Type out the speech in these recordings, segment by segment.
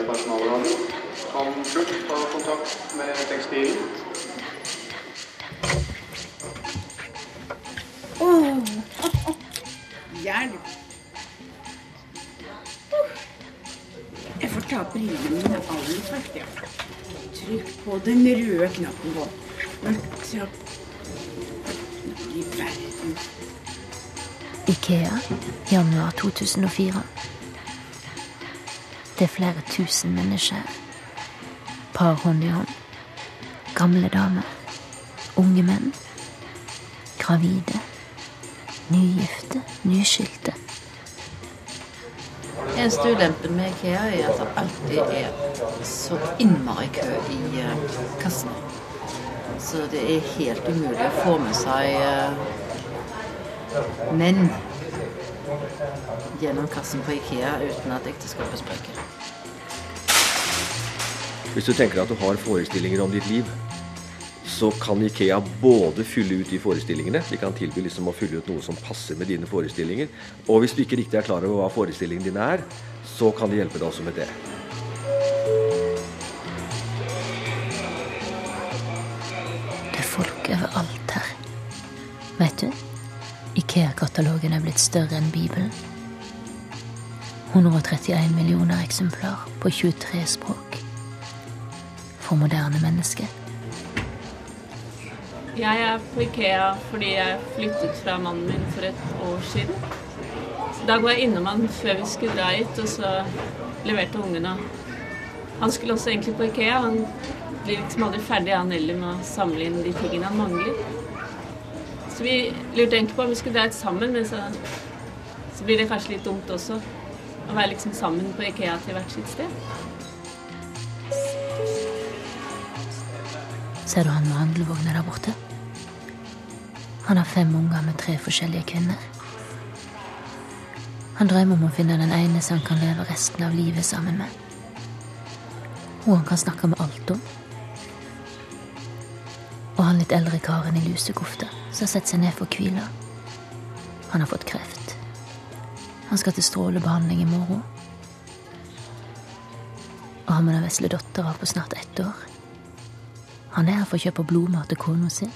IKEA-personalradio. Kan fort ta kontakt med tekstilen. Hjelp! Jeg får ta brillene mine av litt først, ja. Trykk på den røde knappen på. Så I verden. Ikea, januar 2004. Er flere tusen mennesker. Par hånd i hånd. Gamle damer. Unge menn. Gravide. Nygifte. Nyskilte. Eneste ulempen med Ikea er at det alltid er så innmari kø i eh, kassene. Så det er helt umulig å få med seg eh, menn gjennom kassen på Ikea uten at ekteskapet sprekker. Hvis du tenker at du har forestillinger om ditt liv, så kan Ikea både fylle ut de forestillingene, de kan tilby liksom å fylle ut noe som passer med dine forestillinger, og hvis du ikke riktig er klar over hva forestillingene dine er, så kan de hjelpe deg også med det. Det er folk overalt her. Vet du? Ikea-katalogen er blitt større enn Bibelen. 131 millioner eksemplar på 23 språk. For moderne mennesker. Jeg er på Ikea fordi jeg flyttet fra mannen min for et år siden. Da går jeg innom han før vi skulle dra hit, og så leverte ungene. Han skulle også egentlig på Ikea. Han blir liksom aldri ferdig han heller med å samle inn de tingene han mangler. Så vi lurte egentlig på om vi skulle dra hit sammen, men så, så blir det kanskje litt dumt også. Å være liksom sammen på Ikea til hvert sitt sted. Ser du han med handlevogna der borte? Han har fem unger med tre forskjellige kvinner. Han drømmer om å finne den ene som han kan leve resten av livet sammen med. Hun han kan snakke med alt om. Og han litt eldre karen i lusekofte som har sett seg ned for å hvile. Han har fått kreft. Han skal til strålebehandling i morgen. Og han med den vesle dattera på snart ett år. Han er her for å kjøpe blodmat til kona si.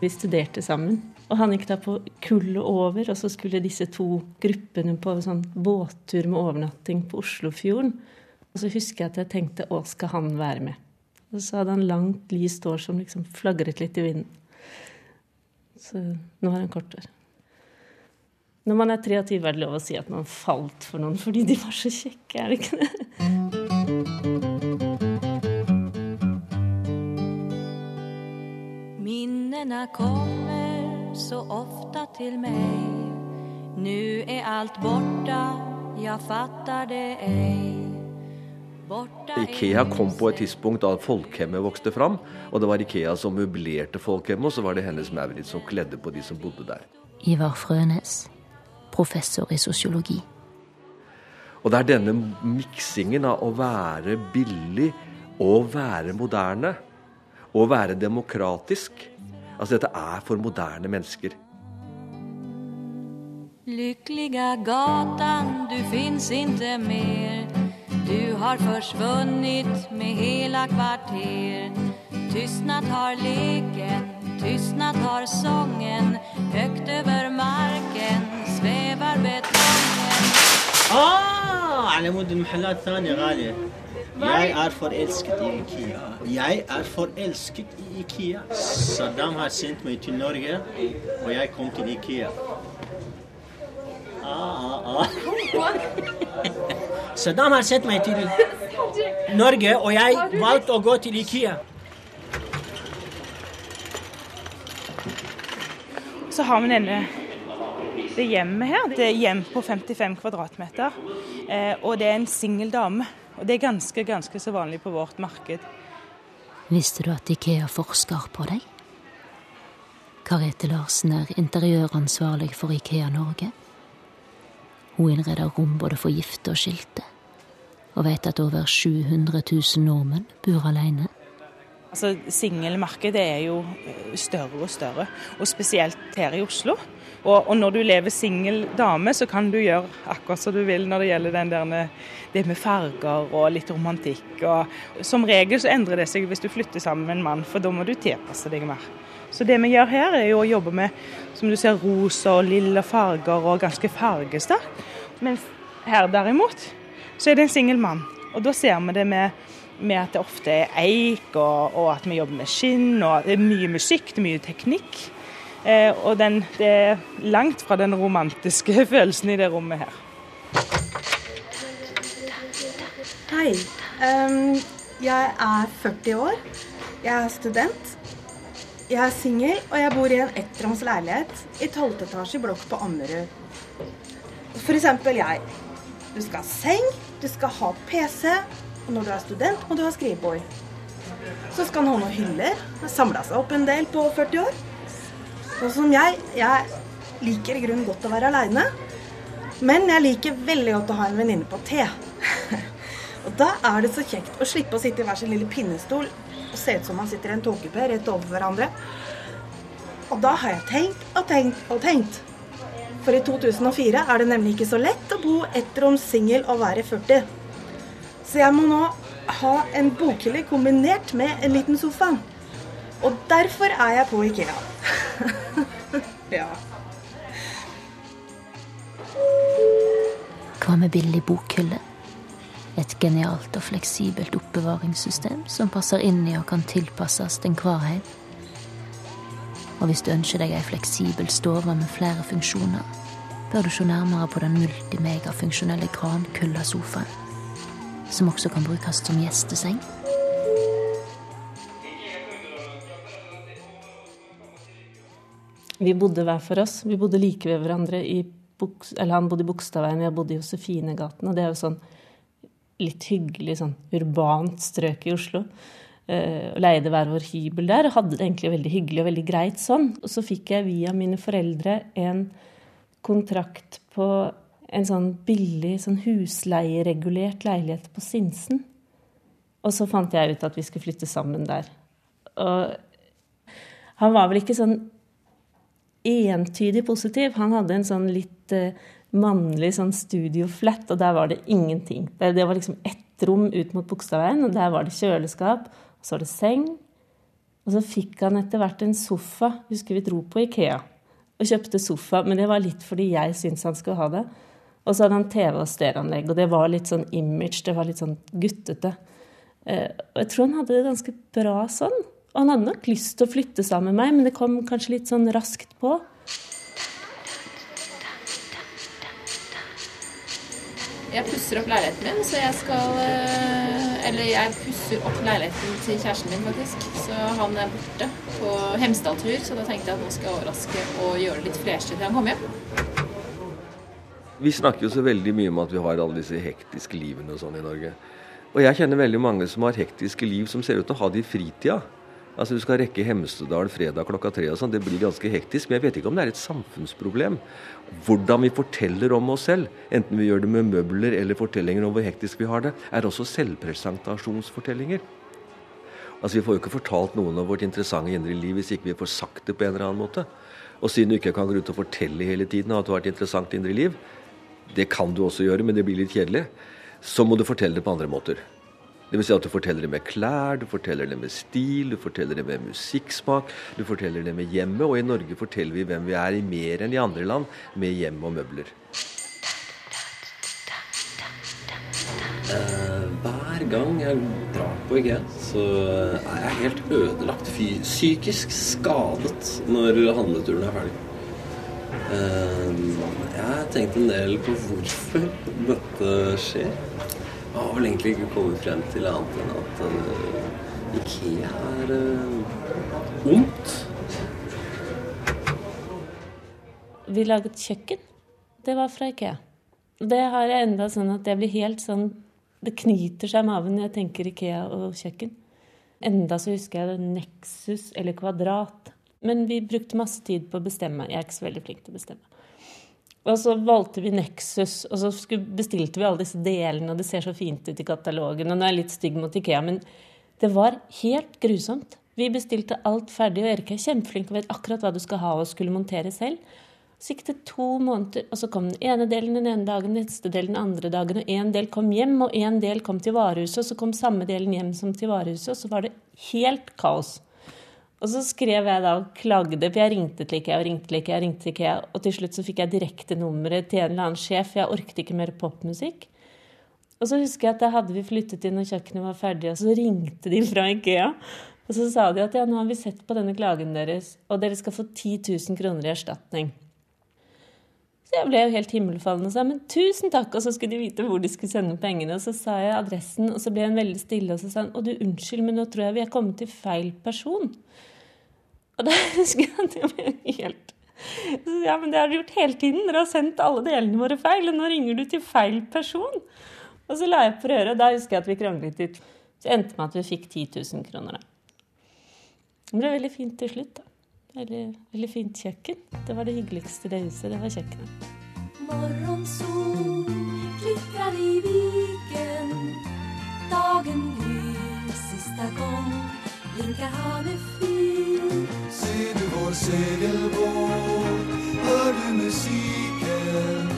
Vi studerte sammen. Og han gikk da på kullet over, og så skulle disse to gruppene på en sånn båttur med overnatting på Oslofjorden. Og så husker jeg at jeg tenkte å, skal han være med? Og så hadde han langt, lyst hår som liksom flagret litt i vinden. Så nå har han kort hår. Når man er 23, er det lov å si at man falt for noen fordi de var så kjekke, er det ikke det? Minnena kommer så ofte til meg. Nu er alt borte, jeg fatter det ei. Ikea kom på et tidspunkt da folkhemmet vokste fram, og det var Ikea som møblerte folkhemmet, og så var det hennes Maurits som kledde på de som bodde der. Ivar Frønes, professor i sosiologi. Og det er denne miksingen av å være billig og være moderne, og være demokratisk. Altså dette er for moderne mennesker. Lyckliga gatan, du finns inte mer Du har försvunnit med hela kvarter Tystnad har leken, tystnad har sången Högt över marken svävar betongen آه على مود المحلات ثانية غالية Jeg er forelsket i Ikea. Jeg er forelsket i Ikea. Saddam har sendt meg til Norge, og jeg kom til Ikea. Ah, ah, ah. Saddam har sendt meg til Norge, og jeg valgte å gå til Ikea. Så har vi denne det hjem her. Det er hjem på 55 kvadratmeter. Eh, og det er en singel dame. Og det er ganske, ganske så vanlig på vårt marked. Visste du at Ikea forsker på deg? Karete Larsen er interiøransvarlig for Ikea Norge. Hun innreder rom både for gifte og skilte, og vet at over 700 000 nordmenn bor alene. Altså, Singelmarkedet er jo eh, større og større, og spesielt her i Oslo. Og, og når du lever singel dame, så kan du gjøre akkurat som du vil når det gjelder der, det med farger og litt romantikk. Og som regel så endrer det seg hvis du flytter sammen med en mann, for da må du tilpasse deg mer. Så det vi gjør her, er jo å jobbe med som du ser, rosa og lilla farger og ganske fargesterkt. Mens her derimot, så er det en singel mann. Og da ser vi det med med at det ofte er eik, og, og, at vi jobber med skinn. og Det er mye musikk, det er mye teknikk. Eh, og den, det er langt fra den romantiske følelsen i det rommet her. Hei. Um, jeg er 40 år. Jeg er student. Jeg er singel, og jeg bor i en ettroms leilighet i 12. etasje blokk på Ammerud. For eksempel jeg. Du skal ha seng, du skal ha PC, og når du er student, må du ha skrivebord. Så skal han ha noen hyller. Det samla seg opp en del på 40 år. Sånn som jeg. Jeg liker i grunnen godt å være aleine. Men jeg liker veldig godt å ha en venninne på te. og da er det så kjekt å slippe å sitte i hver sin lille pinnestol og se ut som man sitter i en tåkepé rett over hverandre. Og da har jeg tenkt og tenkt og tenkt. For i 2004 er det nemlig ikke så lett å bo ettroms singel og være 40. Så jeg må nå ha en bokhylle kombinert med en liten sofa. Og derfor er jeg på Ikea. ja. Hva med billig bokhylle? Et genialt og fleksibelt oppbevaringssystem som passer inn i og kan tilpasses enhver heim. Og hvis du ønsker deg ei fleksibel stove med flere funksjoner, bør du se nærmere på den multimegafunksjonelle grankulla-sofaen som også kan brukes som gjesteseng. Vi bodde hver for oss. Vi bodde like ved hverandre. Eller han bodde i Bogstadveien, jeg bodde i Josefinegaten. Og det er jo sånn litt hyggelig, sånn urbant strøk i Oslo. Uh, og leide hver vår hybel der og hadde det egentlig veldig hyggelig og veldig greit sånn. Og så fikk jeg via mine foreldre en kontrakt på en sånn billig sånn husleieregulert leilighet på Sinsen. Og så fant jeg ut at vi skulle flytte sammen der. Og han var vel ikke sånn entydig positiv. Han hadde en sånn litt uh, mannlig sånn studioflat, og der var det ingenting. Det, det var liksom ett rom ut mot Bogstadveien, og der var det kjøleskap, og så var det seng. Og så fikk han etter hvert en sofa. Husker vi dro på Ikea og kjøpte sofa, men det var litt fordi jeg syntes han skulle ha det. Og så hadde han TV- og stereoanlegg, og det var litt sånn image, det var litt sånn guttete. Eh, og jeg tror han hadde det ganske bra sånn. Og han hadde nok lyst til å flytte sammen med meg, men det kom kanskje litt sånn raskt på. Jeg pusser opp leiligheten min, så jeg skal eh, Eller jeg pusser opp leiligheten til kjæresten min, faktisk. Så han er borte på Hemsedal-tur, så da tenkte jeg at nå skal jeg overraske og gjøre det litt freshere til han kommer hjem. Vi snakker jo så veldig mye om at vi har alle disse hektiske livene og sånn i Norge. Og jeg kjenner veldig mange som har hektiske liv som ser ut til å ha det i fritida. Altså Du skal rekke Hemsedal fredag klokka tre og sånn. Det blir ganske hektisk. Men jeg vet ikke om det er et samfunnsproblem. Hvordan vi forteller om oss selv, enten vi gjør det med møbler eller fortellinger om hvor hektisk vi har det, er også selvpresentasjonsfortellinger. Altså Vi får jo ikke fortalt noen av vårt interessante indre liv hvis ikke vi får sagt det på en eller annen måte. Og siden du ikke kan gå ut og fortelle hele tiden at du har et interessant indre liv, det kan du også gjøre, men det blir litt kjedelig. Så må du fortelle det på andre måter. Det vil si at du forteller det med klær, du forteller det med stil, du forteller det med musikksmak, du forteller det med hjemmet. Og i Norge forteller vi hvem vi er i mer enn i andre land, med hjem og møbler. Eh, hver gang jeg drar på IKEA, så er jeg helt ødelagt, psykisk skadet når handleturen er ferdig. Eh, jeg har tenkt en del på hvorfor dette skjer. Jeg har vel egentlig ikke kommet frem til annet enn at uh, Ikea er uh, ondt. Vi laget kjøkken. Det var fra Ikea. Det har jeg enda sånn at jeg blir helt sånn Det knyter seg i magen når jeg tenker Ikea og kjøkken. Enda så husker jeg det Nexus eller Kvadrat. Men vi brukte masse tid på å bestemme. Jeg er ikke så veldig flink til å bestemme. Og så valgte vi Nexus, og så bestilte vi alle disse delene, og det ser så fint ut i katalogen. Og nå er jeg litt stygg mot Ikea, men Det var helt grusomt. Vi bestilte alt ferdig, og Erik er kjempeflink og vet akkurat hva du skal ha og skulle montere selv. Så gikk det to måneder, og så kom den ene delen den ene dagen, den neste delen den andre dagen, og en del kom hjem, og en del kom til varehuset, og så kom samme delen hjem som til varehuset, og så var det helt kaos. Og så skrev jeg da og klagde, for jeg ringte til IKEA og ringte til IKEA, Og ringte til IKEA, og til slutt så fikk jeg direkte nummeret til en eller annen sjef, for jeg orket ikke mer popmusikk. Og så husker jeg at da hadde vi flyttet inn, og kjøkkenet var ferdig, og så ringte de fra IKEA. Og så sa de at ja, nå har vi sett på denne klagen deres, og dere skal få 10 000 kroner i erstatning. Så jeg ble jo helt himmelfallen og sa men tusen takk, og så skulle de vite hvor de skulle sende pengene. Og så sa jeg adressen, og så ble hun veldig stille, og så sa hun å du, unnskyld, men nå tror jeg vi er kommet til feil person. Og da husker jeg at jeg ble helt Ja, men det har dere gjort hele tiden. Dere har sendt alle delene våre feil, og nå ringer du til feil person. Og så la jeg på røret, og da husker jeg at vi kranglet litt. Så endte med at vi fikk 10 000 kroner, da. Det ble veldig fint til slutt, da. Veldig, veldig fint kjøkken. Det var det hyggeligste i det huset. Det var kjøkkenet. Morgensol klitrar i viken Dagen gryr sista gång Blinkar havet fyr Ser du vår segelbåt? Hör du musiken?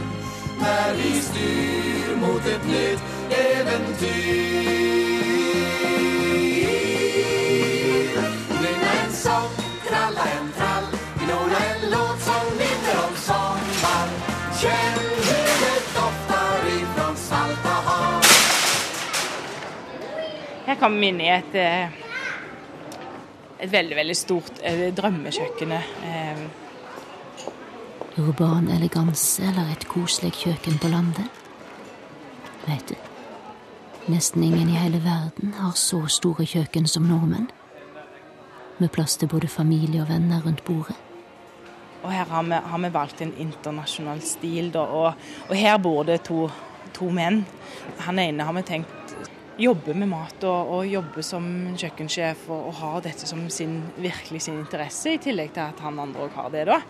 Når vi styr mot et nytt äventyr Vi inn i et, eh, et veldig, veldig stort drømmekjøkkenet. drømmekjøkken. eh, Urban eleganse eller et koselig kjøkken på landet? Vet du, nesten ingen i hele verden har så store kjøkken som nordmenn. Med plass til både familie og venner rundt bordet. Og her har vi, har vi valgt en internasjonal stil, da. Og, og her bor det to, to menn. Han ene har vi tenkt jobbe med mat og, og jobbe som kjøkkensjef og, og ha dette som sin, virkelig sin interesse, i tillegg til at han andre òg har det. da.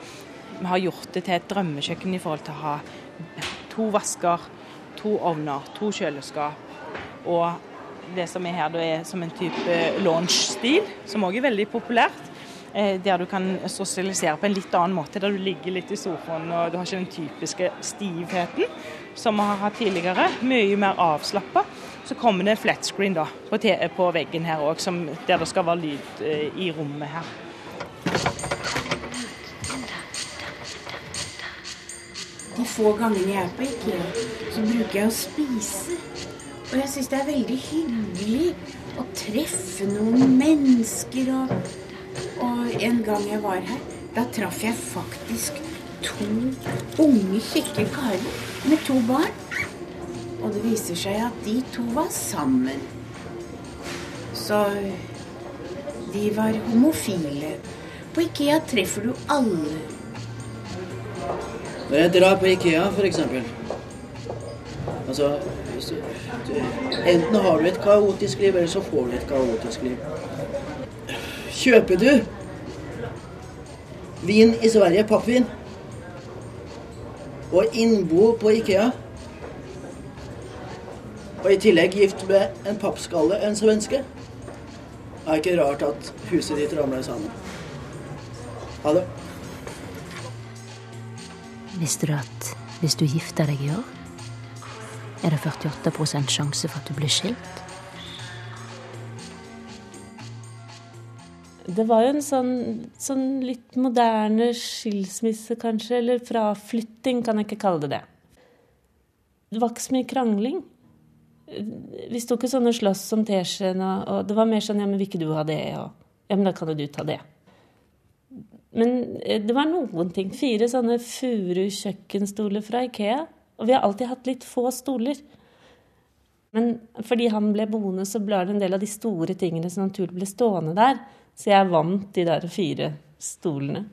Vi har gjort det til et drømmekjøkken i forhold til å ha to vasker, to ovner, to kjøleskap. Og det som er her, da er som en type launch-stil, som òg er veldig populært. Eh, Der du kan sosialisere på en litt annen måte, der du ligger litt i sofaen og du har ikke den typiske stivheten som vi har hatt tidligere. Mye mer avslappa. Så kommer det flat screen da, på, på veggen her òg, der det skal være lyd eh, i rommet her. De få gangene jeg er på Ikea, så bruker jeg å spise. Og jeg syns det er veldig hyggelig å treffe noen mennesker. Og, og en gang jeg var her, da traff jeg faktisk to unge, kjekke karer med to barn. Og det viser seg at de to var sammen. Så de var homofile. På Ikea treffer du alle. Når jeg drar på Ikea, eksempel Altså du, Enten har du et kaotisk liv, eller så får du et kaotisk liv. Kjøper du vin i Sverige, pappvin, og innbo på Ikea, og i tillegg gift med en pappskalle, en svenske, er det ikke rart at huset ditt ramler sammen. Ha det. Visste du at hvis du gifter deg i år, er det 48% sjanse for at du blir skilt? Det var jo en sånn, sånn litt moderne skilsmisse, kanskje. Eller fraflytting, kan jeg ikke kalle det det. Det var ikke så mye krangling. Vi sto ikke sånn og sloss om teskjeen, og, og det var mer sånn ja, men vil ikke du ha det? Og ja, men da kan jo du ta det. Men eh, det var noen ting. Fire sånne furu kjøkkenstoler fra Ikea. Og vi har alltid hatt litt få stoler. Men fordi han ble boende, så ble det en del av de store tingene som naturlig ble stående der. Så jeg vant de der fire stolene.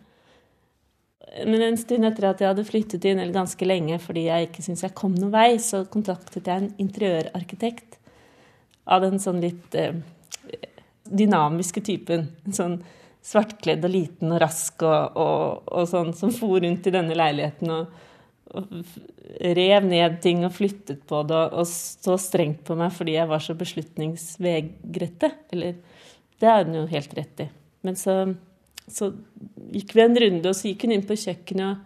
Men en stund etter at jeg hadde flyttet inn, eller ganske lenge, fordi jeg ikke syntes jeg kom noen vei, så kontaktet jeg en interiørarkitekt av den sånn litt eh, dynamiske typen. Sånn svartkledd og liten og rask og, og, og sånn, som for rundt i denne leiligheten og, og rev ned ting og flyttet på det og så strengt på meg fordi jeg var så beslutningsvegrete. Eller det er hun jo helt rett i. Men så, så gikk vi en runde, og så gikk hun inn på kjøkkenet,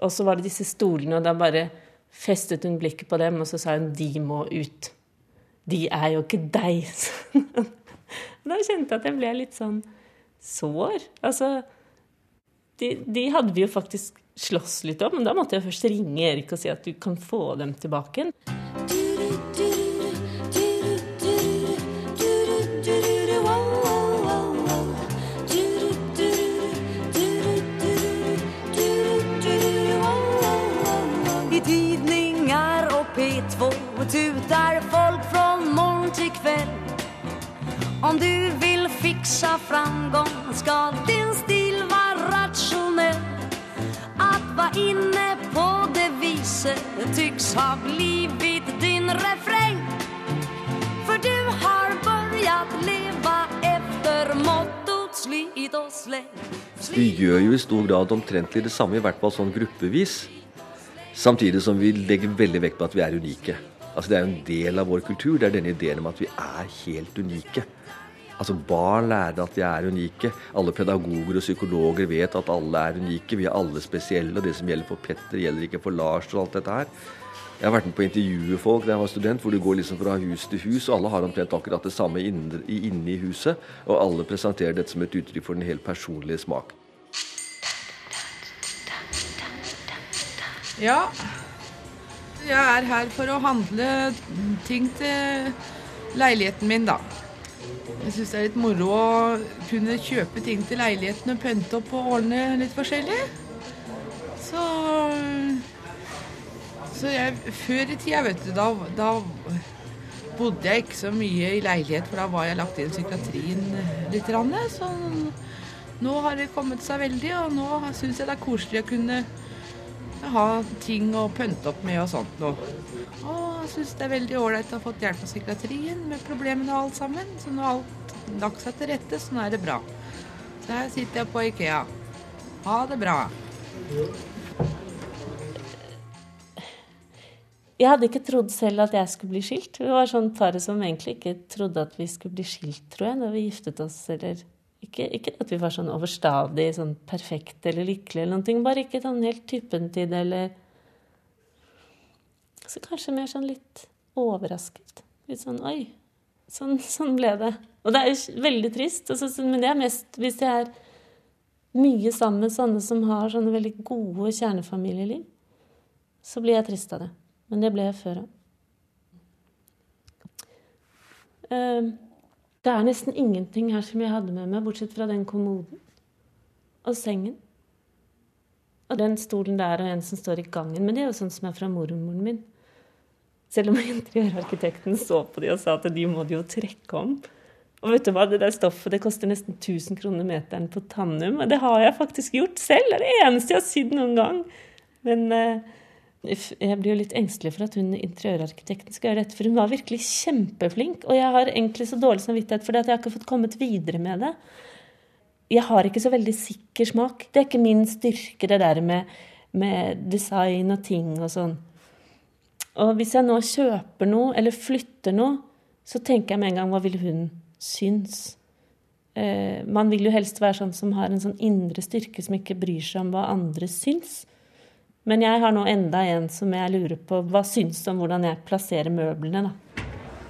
og, så var det disse stolene, og da bare festet hun blikket på dem, og så sa hun 'de må ut'. De er jo ikke deg. da kjente jeg at jeg ble litt sånn sår. Altså de, de hadde vi jo faktisk slåss litt om, men da måtte jeg først ringe Erik og si at du kan få dem tilbake. I P2 tutar folk från morgon till kväll Om du vill fixa framgång ska din stil vara rationell Att vara inne på det viset tycks ha blivit din refräng För du har börjat leva efter mottot slit och släng Vi gjør jo i stor grad omtrentlig det samme, i hvert fall sånn gruppevis. Samtidig som vi legger veldig vekt på at vi er unike. Altså Det er en del av vår kultur. Det er denne ideen om at vi er helt unike. Altså Barn lærer at de er unike. Alle pedagoger og psykologer vet at alle er unike. Vi er alle spesielle, og det som gjelder for Petter, gjelder ikke for Lars og alt dette her. Jeg har vært med på å intervjue folk da jeg var student, hvor du går liksom fra hus til hus, og alle har omtrent akkurat det samme inne, inne i huset. Og alle presenterer dette som et uttrykk for den helt personlige smak. Ja, jeg er her for å handle ting til leiligheten min, da. Jeg syns det er litt moro å kunne kjøpe ting til leiligheten og pynte opp og ordne litt forskjellig. Så Så jeg Før i tida, vet du, da, da bodde jeg ikke så mye i leilighet, for da var jeg lagt inn psykiatrien litt. Rann, så nå har det kommet seg veldig, og nå syns jeg det er koselig å kunne ha ting å pynte opp med og sånt noe. Og syns det er veldig ålreit å ha fått hjelp av psykiatrien med problemene og alt sammen. Så nå har alt lagt seg til rette, så nå er det bra. Så her sitter jeg på Ikea. Ha det bra. Jeg hadde ikke trodd selv at jeg skulle bli skilt. Vi var sånn paret som egentlig ikke trodde at vi skulle bli skilt, tror jeg, når vi giftet oss. Eller ikke, ikke at vi var sånn overstadig sånn perfekte eller lykkelige eller noen ting, bare ikke sånn helt typen til det, eller Så kanskje mer sånn litt overrasket. Litt sånn oi, sånn, sånn ble det. Og det er jo veldig trist, altså, men det er mest hvis jeg er mye sammen med sånne som har sånne veldig gode kjernefamilieliv. Så blir jeg trist av det. Men det ble jeg før òg. Det er nesten ingenting her som jeg hadde med meg, bortsett fra den kommoden og sengen. Og den stolen der og en som står i gangen. Men det er jo sånn som er fra mormoren min. Selv om interiørarkitekten så på de og sa at de må de jo trekke om. Og vet du hva, det der stoffet det koster nesten 1000 kroner meteren på Tannum. Og det har jeg faktisk gjort selv. Det er det eneste jeg har sydd noen gang. Men eh, jeg blir jo litt engstelig for at hun interiørarkitekten skal gjøre dette, for hun var virkelig kjempeflink. Og jeg har egentlig så dårlig samvittighet det at jeg har ikke fått kommet videre med det. Jeg har ikke så veldig sikker smak. Det er ikke min styrke, det der med, med design og ting og sånn. Og hvis jeg nå kjøper noe eller flytter noe, så tenker jeg med en gang hva vil hun synes? Eh, man vil jo helst være sånn som har en sånn indre styrke som ikke bryr seg om hva andre syns. Men jeg har nå enda en som jeg lurer på hva syns om hvordan jeg plasserer møblene, da.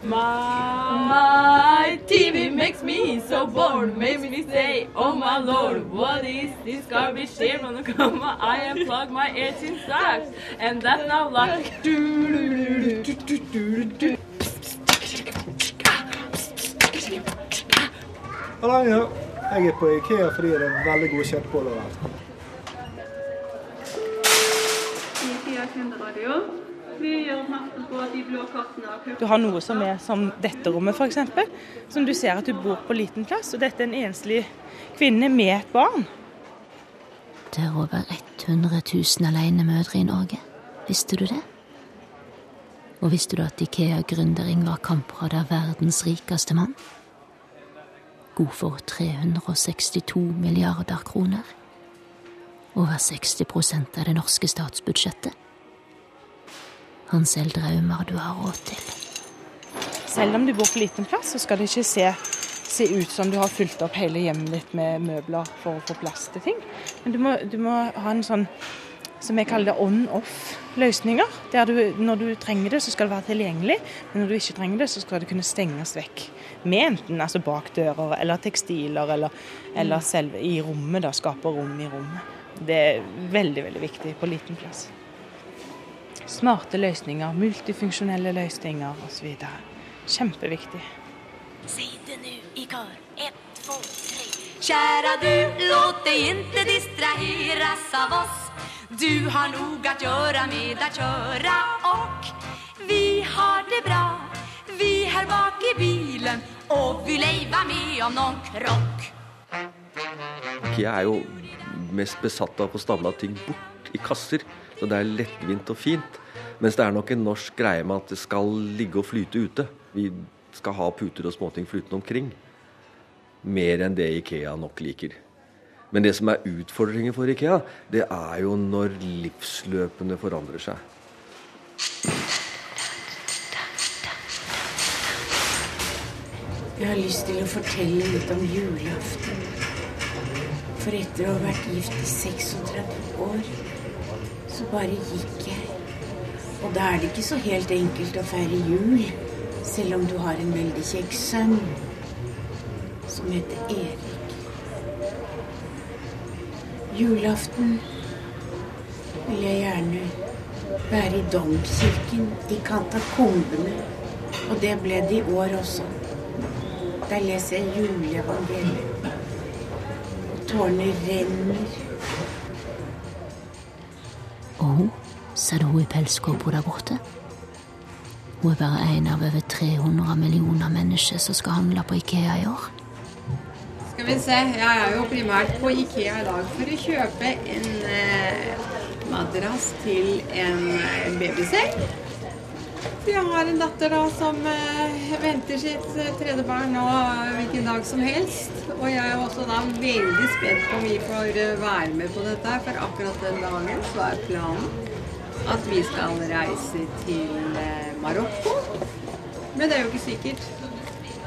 My TV makes me so bored, makes me say, oh my lord, what is this garbage here? Gonna come, I unplug my 18 socks, and that's now like... Halla. Jeg er på Ikea fordi det er veldig gode kjøttboller her. Ikea. Vi gjør oppmerksom på de blå kartene Du har noe som er som dette rommet, f.eks. Som du ser at du bor på liten plass, og dette er en enslig kvinne med et barn. Det er over 100 000 alenemødre i Norge. Visste du det? Og visste du at Ikea-gründer Ingvar Kamprad er verdens rikeste mann? God for 362 milliarder kroner. over 60% av det norske statsbudsjettet. Han selv drømmer du har råd til. Selv om du bor på liten plass, så skal det ikke se, se ut som du har fylt opp hele hjemmet ditt med møbler for å få plass til ting. Men du må, du må ha en sånn som jeg kaller det on-off-løsninger. Der du, når du trenger det, så skal det være tilgjengelig, men når du ikke trenger det, så skal det kunne stenges vekk. Med enten altså bakdører eller tekstiler, eller, eller selve i rommet, da, skape rom i rommet. Det er veldig, veldig viktig på liten plass. Smarte løsninger, multifunksjonelle løsninger osv. Kjempeviktig. Si det nå i kör. Ett, to, tre. Kjære du, låt deg inte distraheras av oss. Du har nog att göra med att köra och vi har det bra. Vi här bak i bilen og vi ej vara med om noen krock. Jeg er jo mest besatt av å stable ting bort i kasser, så det er lettvint og fint. Mens det er nok en norsk greie med at det skal ligge og flyte ute. Vi skal ha puter og småting flytende omkring. Mer enn det Ikea nok liker. Men det som er utfordringen for Ikea, det er jo når livsløpene forandrer seg. Jeg har lyst til å fortelle litt om julaften. For etter å ha vært gift i 36 år, så bare gikk jeg. Og da er det ikke så helt enkelt å feire jul, selv om du har en veldig kjekk sønn som heter Erik. Julaften vil jeg gjerne være i domkirken i katakombene. Og det ble det i år også. Der leser jeg juleevangeliet. Og tårene renner. Og sa det hun i pelskåpa der borte. Hun er bare en av over 300 millioner mennesker som skal handle på Ikea i år. Skal vi se, jeg er jo primært på Ikea i dag for å kjøpe en eh, madrass til en eh, babyseng. Så jeg har en datter da som eh, venter sitt eh, tredje barn nå hvilken dag som helst. Og jeg er også da veldig spent på om vi får eh, være med på dette, for akkurat den dagen så er planen at vi skal reise til eh, Marokko. Men det er jo ikke sikkert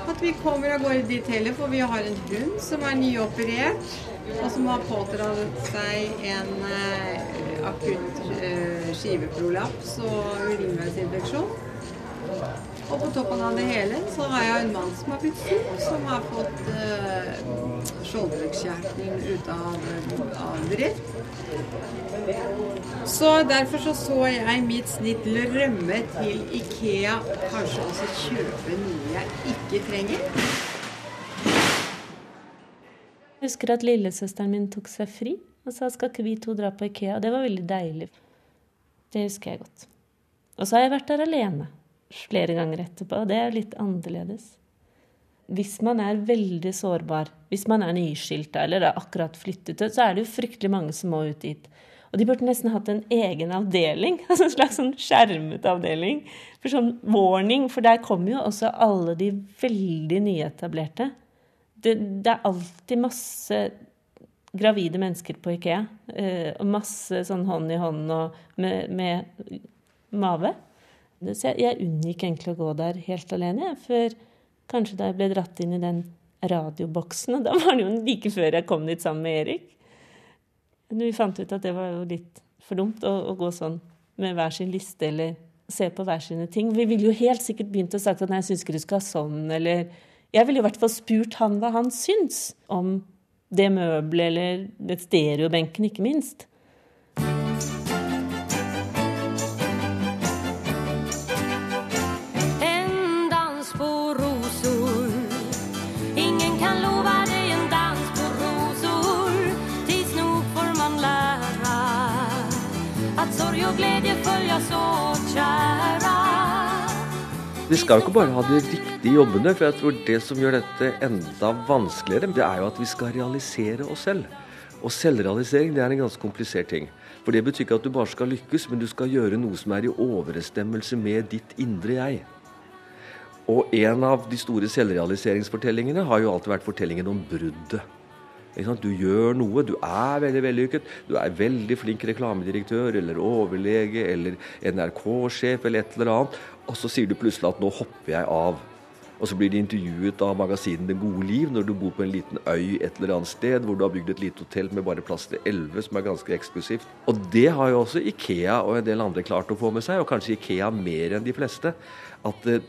at vi kommer av gårde dit heller, for vi har en hund som er nyoperert, og som har pådratt seg en eh, akutt eh, skiveprolaps og urinveisinfeksjon. Og på toppen av det hele så har jeg en mann som har blitt syk, som har fått eh, skjoldbruskkjertelen ute av, av drift. Så derfor så, så jeg mitt snitt til å rømme til Ikea, kanskje også kjøpe noe jeg ikke trenger. Jeg husker at lillesøsteren min tok seg fri og sa skal ikke vi to dra på Ikea. Og det var veldig deilig. Det husker jeg godt. Og så har jeg vært der alene flere ganger etterpå, og det er litt annerledes. Hvis man er veldig sårbar, hvis man er nyskilta eller er akkurat flyttet ut, så er det jo fryktelig mange som må ut dit. Og de burde nesten hatt en egen avdeling, altså en slags sånn skjermet avdeling. For sånn warning, for der kommer jo også alle de veldig nyetablerte. Det, det er alltid masse gravide mennesker på Ikea. Eh, og masse sånn hånd i hånd og med, med mave. Så jeg, jeg unngikk egentlig å gå der helt alene, jeg, før kanskje da jeg ble dratt inn i den radioboksen. Og da var det jo like før jeg kom dit sammen med Erik. Men vi fant ut at det var jo litt for dumt å, å gå sånn med hver sin liste eller se på hver sine ting. Vi ville jo helt sikkert begynt å sagt at nei, jeg syns ikke du skal ha sånn, eller Jeg ville i hvert fall spurt han hva han syns om det møbelet eller det stereobenken, ikke minst. Vi skal jo ikke bare ha de riktige jobbene, for jeg tror det som gjør dette enda vanskeligere, det er jo at vi skal realisere oss selv. Og selvrealisering det er en ganske komplisert ting. For det betyr ikke at du bare skal lykkes, men du skal gjøre noe som er i overensstemmelse med ditt indre jeg. Og en av de store selvrealiseringsfortellingene har jo alltid vært fortellingen om bruddet. Du gjør noe, du er veldig vellykket. Du er veldig flink reklamedirektør eller overlege eller NRK-sjef eller et eller annet. Og så sier du plutselig at 'nå hopper jeg av'. Og så blir de intervjuet av magasinet Det gode liv når du bor på en liten øy et eller annet sted hvor du har bygd et lite hotell med bare plass til elleve, som er ganske eksklusivt. Og det har jo også Ikea og en del andre klart å få med seg, og kanskje Ikea mer enn de fleste. At eh,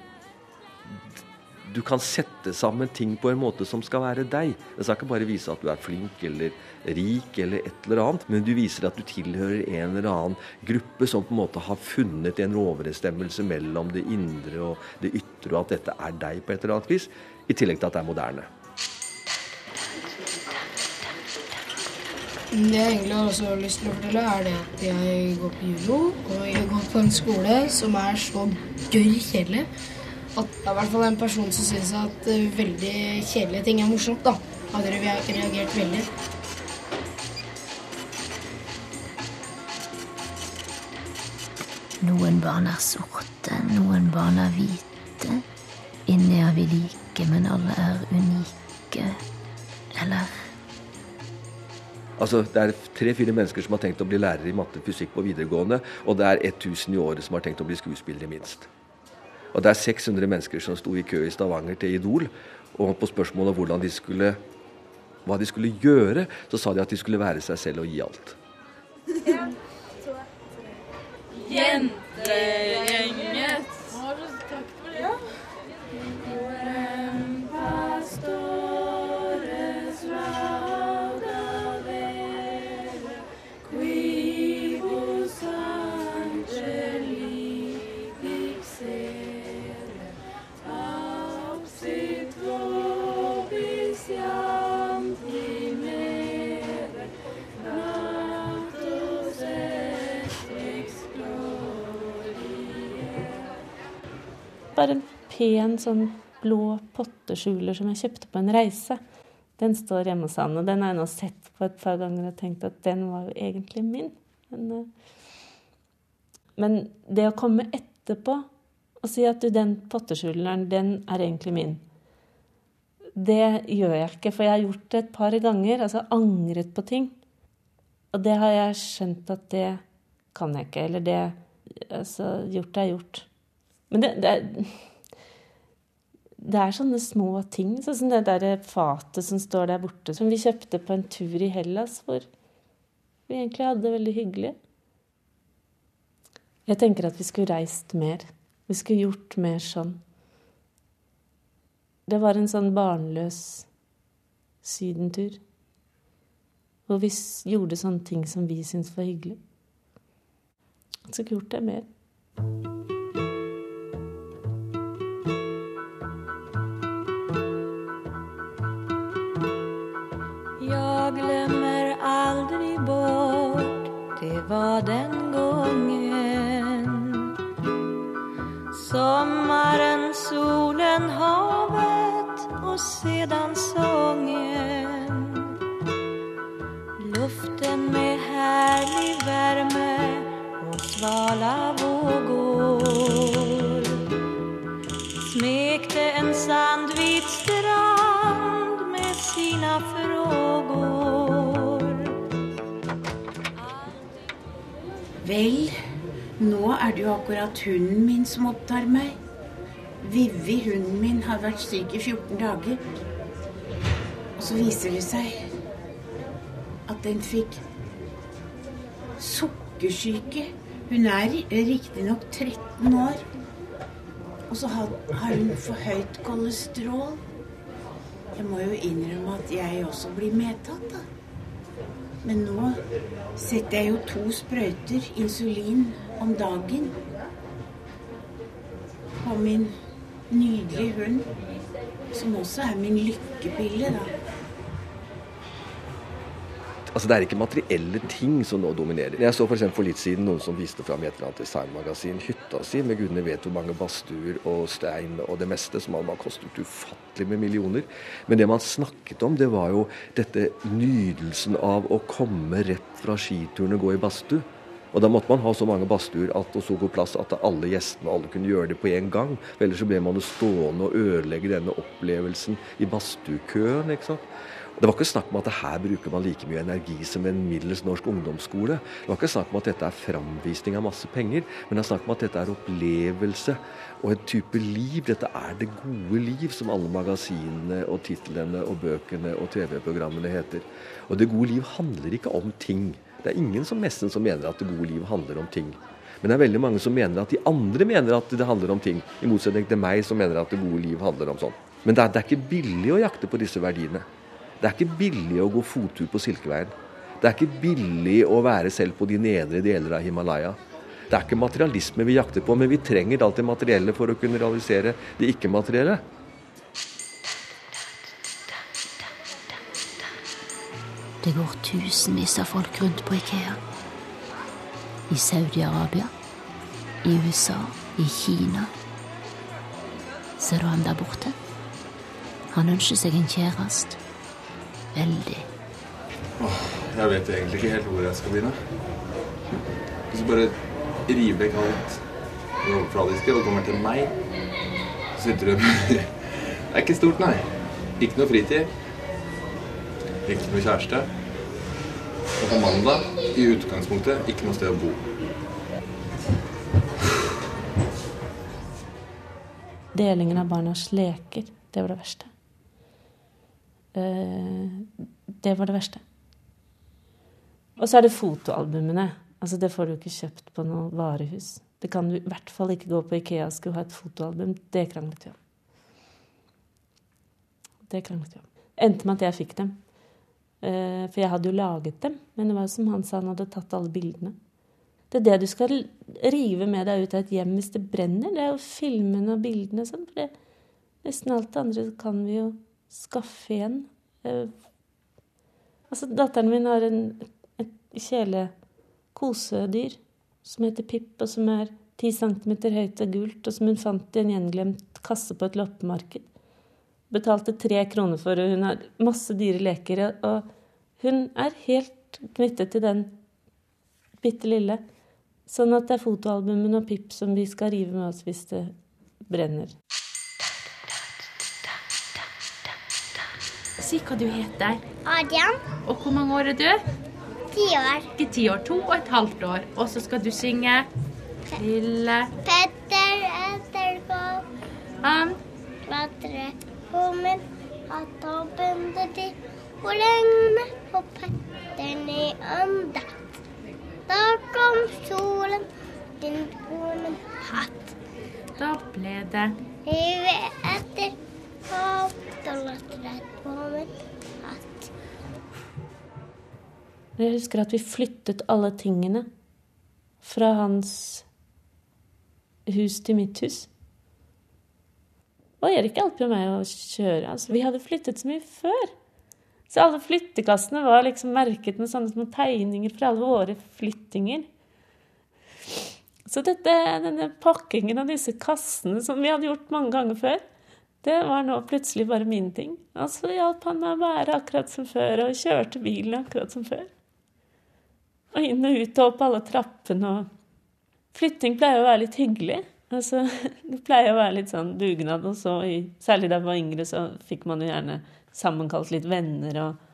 du kan sette sammen ting på en måte som skal være deg. Det skal ikke bare vise at du er flink eller rik eller et eller annet, men du viser at du tilhører en eller annen gruppe som på en måte har funnet en overensstemmelse mellom det indre og det ytre, og at dette er deg på et eller annet vis, i tillegg til at det er moderne. Det jeg egentlig har også lyst til å fortelle, er det at jeg går på judo, og jeg går på en skole som er så gøy kjedelig at det er i hvert fall en person som syns at eh, veldig kjedelige ting er morsomt, da. Hadde re- reagert veldig. Noen barn er sorte, noen barn er hvite. Inni er vi like, men alle er unike. Eller Altså, Det er tre-fire mennesker som har tenkt å bli lærere i matte og fysikk på videregående, og det er 1000 i året som har tenkt å bli skuespillere, minst. Og det er 600 mennesker som sto i kø i Stavanger til Idol, og på spørsmålet hvordan de skulle, hva de skulle gjøre, så sa de at de skulle være seg selv og gi alt. Jentegjenget. Pen sånn blå potteskjuler som jeg kjøpte på en reise. Den står hjemme hos han, og den har jeg nå sett på et par ganger og tenkt at den var jo egentlig min. Men, eh, men det å komme etterpå og si at du, den potteskjuleren, den er egentlig min. Det gjør jeg ikke, for jeg har gjort det et par ganger. Altså angret på ting. Og det har jeg skjønt at det kan jeg ikke. Eller det Altså, gjort er gjort. Men det, det, det er sånne små ting, sånn som det der fatet som står der borte, som vi kjøpte på en tur i Hellas, hvor vi egentlig hadde det veldig hyggelig. Jeg tenker at vi skulle reist mer. Vi skulle gjort mer sånn. Det var en sånn barnløs sydentur. Hvor vi gjorde sånne ting som vi syntes var hyggelig. Så skulle gjort det mer. Var den Vel, nå er det jo akkurat hunden min som opptar meg. Vivi, hunden min, har vært syk i 14 dager. Og så viser det seg at den fikk sukkersyke. Hun er riktignok 13 år. Og så har, hun for høyt kolesterol. Jeg må jo innrømme at jeg også blir medtatt, da. Men nå setter jeg jo to sprøyter insulin om dagen på min nydelige hund, som også er min lykkepille, da. Altså Det er ikke materielle ting som nå dominerer. Jeg så eksempel for litt siden noen som viste fram et eller annet designmagasin hytta si med gudene vet hvor mange badstuer og stein og det meste som hadde kostet ufattelig med millioner. Men det man snakket om, det var jo dette nydelsen av å komme rett fra skituren og gå i badstue. Og da måtte man ha så mange badstuer og så god plass at alle gjestene alle kunne gjøre det på en gang. For ellers så ble man jo stående og ødelegge denne opplevelsen i badstuekøen. ikke sant? Det var ikke snakk om at her bruker man like mye energi som en middels norsk ungdomsskole. Det var ikke snakk om at dette er framvisning av masse penger, men det er snakk om at dette er opplevelse og en type liv. Dette er det gode liv, som alle magasinene og titlene og bøkene og TV-programmene heter. Og det gode liv handler ikke om ting. Det er ingen som nesten som mener at det gode liv handler om ting. Men det er veldig mange som mener at de andre mener at det handler om ting. I motsetning til meg som mener at det gode liv handler om sånn. Men det er, det er ikke billig å jakte på disse verdiene. Det er ikke billig å gå fottur på Silkeveien. Det er ikke billig å være selv på de nedre deler av Himalaya. Det er ikke materialisme vi jakter på, men vi trenger alt det materielle for å kunne realisere det ikke-materielle. Det går tusenvis av folk rundt på Ikea. I Saudi-Arabia, i USA, i Kina. Ser du ham der borte? Han ønsker seg en kjæreste. Veldig. Åh, jeg vet egentlig ikke helt hvor jeg skal begynne. Hvis du bare river vekk alt fra overfladiske og kommer til meg, så sitter du Det er ikke stort, nei. Ikke noe fritid. Ikke noe kjæreste. Og på mandag, i utgangspunktet, ikke noe sted å bo. Delingen av barnas leker, det var det verste. Eh, det var det verste. Og så er det fotoalbumene. Altså, det får du ikke kjøpt på noe varehus. Det kan du i hvert fall ikke gå på Ikea og skulle ha et fotoalbum. Det kranglet vi om. Det kranglet vi om. Endte med at jeg fikk dem. Eh, For jeg hadde jo laget dem. Men det var som han sa, han hadde tatt alle bildene. Det er det du skal rive med deg ut av et hjem hvis det brenner. Det er jo filmene og bildene og sånn. For det, nesten alt det andre kan vi jo skaffe igjen. Eh, Altså, datteren min har en, et kjælekosedyr som heter Pip, og som er ti centimeter høyt og gult, og som hun fant i en gjenglemt kasse på et loppemarked. Betalte tre kroner for det. Hun har masse dyre leker, og hun er helt knyttet til den bitte lille. Sånn at det er fotoalbumen og Pip som vi skal rive med oss hvis det brenner. Si hva du heter. Adrian. Og hvor mange år er du? Ti år. Ikke ti år, to og et halvt år. Og så skal du synge Lille Petter Ettergård. Han klatrer på min hatt og bundet i hvor lenge på Petteren i andakt. Da kom solen, din min hatt. Da ble det Livet etter Jeg husker at vi flyttet alle tingene fra hans hus til mitt hus. Og Erik hjalp jo meg å kjøre. Altså, vi hadde flyttet så mye før. Så alle flyttekassene var liksom merket med sånne små tegninger fra alle våre flyttinger. Så dette, denne pakkingen av disse kassene som vi hadde gjort mange ganger før, det var nå plutselig bare min ting. Og så hjalp han meg å være akkurat som før, og kjørte bilen akkurat som før. Og inn og ut og opp alle trappene og Flytting pleier å være litt hyggelig. Altså, det pleier å være litt sånn dugnad, og så særlig da jeg var yngre, så fikk man jo gjerne sammenkalt litt venner og,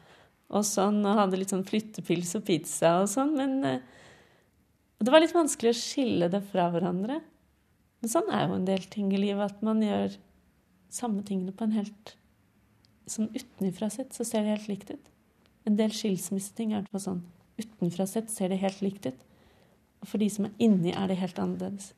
og sånn, og hadde litt sånn flyttepils og pizza og sånn, men eh, det var litt vanskelig å skille det fra hverandre. Men sånn er jo en del ting i livet, at man gjør samme tingene på en helt Sånn utenfra sett så ser det helt likt ut. En del skilsmisseting er sånn. Utenfra sett ser det helt likt ut. Og for de som er inni, er det helt annerledes.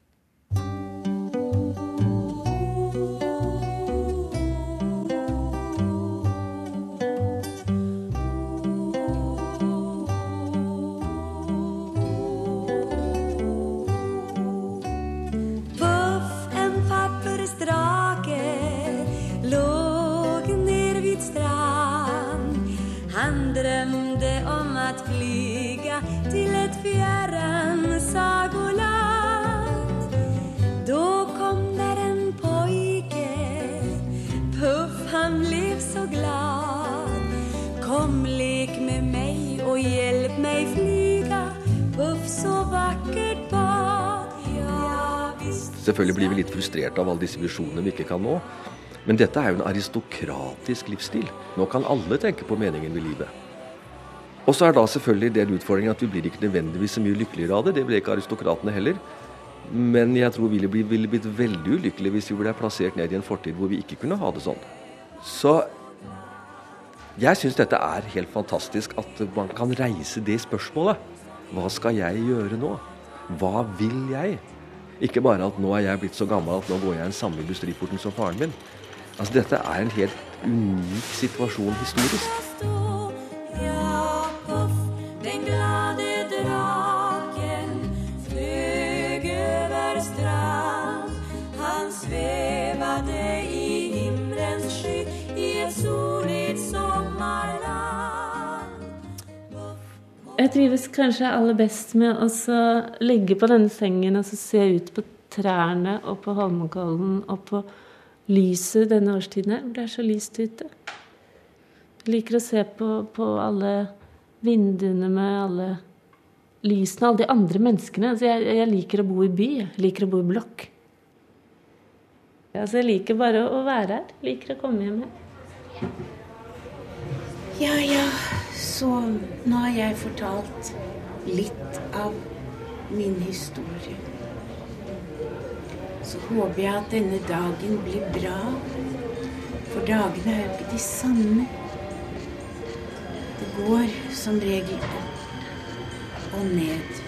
Selvfølgelig blir vi litt frustrert av alle disse visjonene vi ikke kan nå. Men dette er jo en aristokratisk livsstil. Nå kan alle tenke på meningen med livet. Og så er da selvfølgelig den utfordringen at vi blir ikke nødvendigvis så mye lykkeligere av det. Det ble ikke aristokratene heller. Men jeg tror vi ville blitt veldig ulykkelige hvis vi ble plassert ned i en fortid hvor vi ikke kunne ha det sånn. Så jeg syns dette er helt fantastisk at man kan reise det spørsmålet. Hva skal jeg gjøre nå? Hva vil jeg? Ikke bare at nå er jeg blitt så gammel at nå går jeg den samme industriporten som faren min. Altså Dette er en helt unik situasjon historisk. Jeg trives kanskje aller best med å ligge på denne sengen og se ut på trærne og på Holmenkollen og på lyset denne årstiden her, hvor det er så lyst ute. Jeg liker å se på, på alle vinduene med alle lysene, alle de andre menneskene. Altså jeg, jeg liker å bo i by. Jeg liker å bo i blokk. Altså jeg liker bare å være her. Liker å komme hjem her. Ja, ja, så nå har jeg fortalt litt av min historie. Så håper jeg at denne dagen blir bra. For dagene er jo ikke de samme. Det går som regel opp og ned.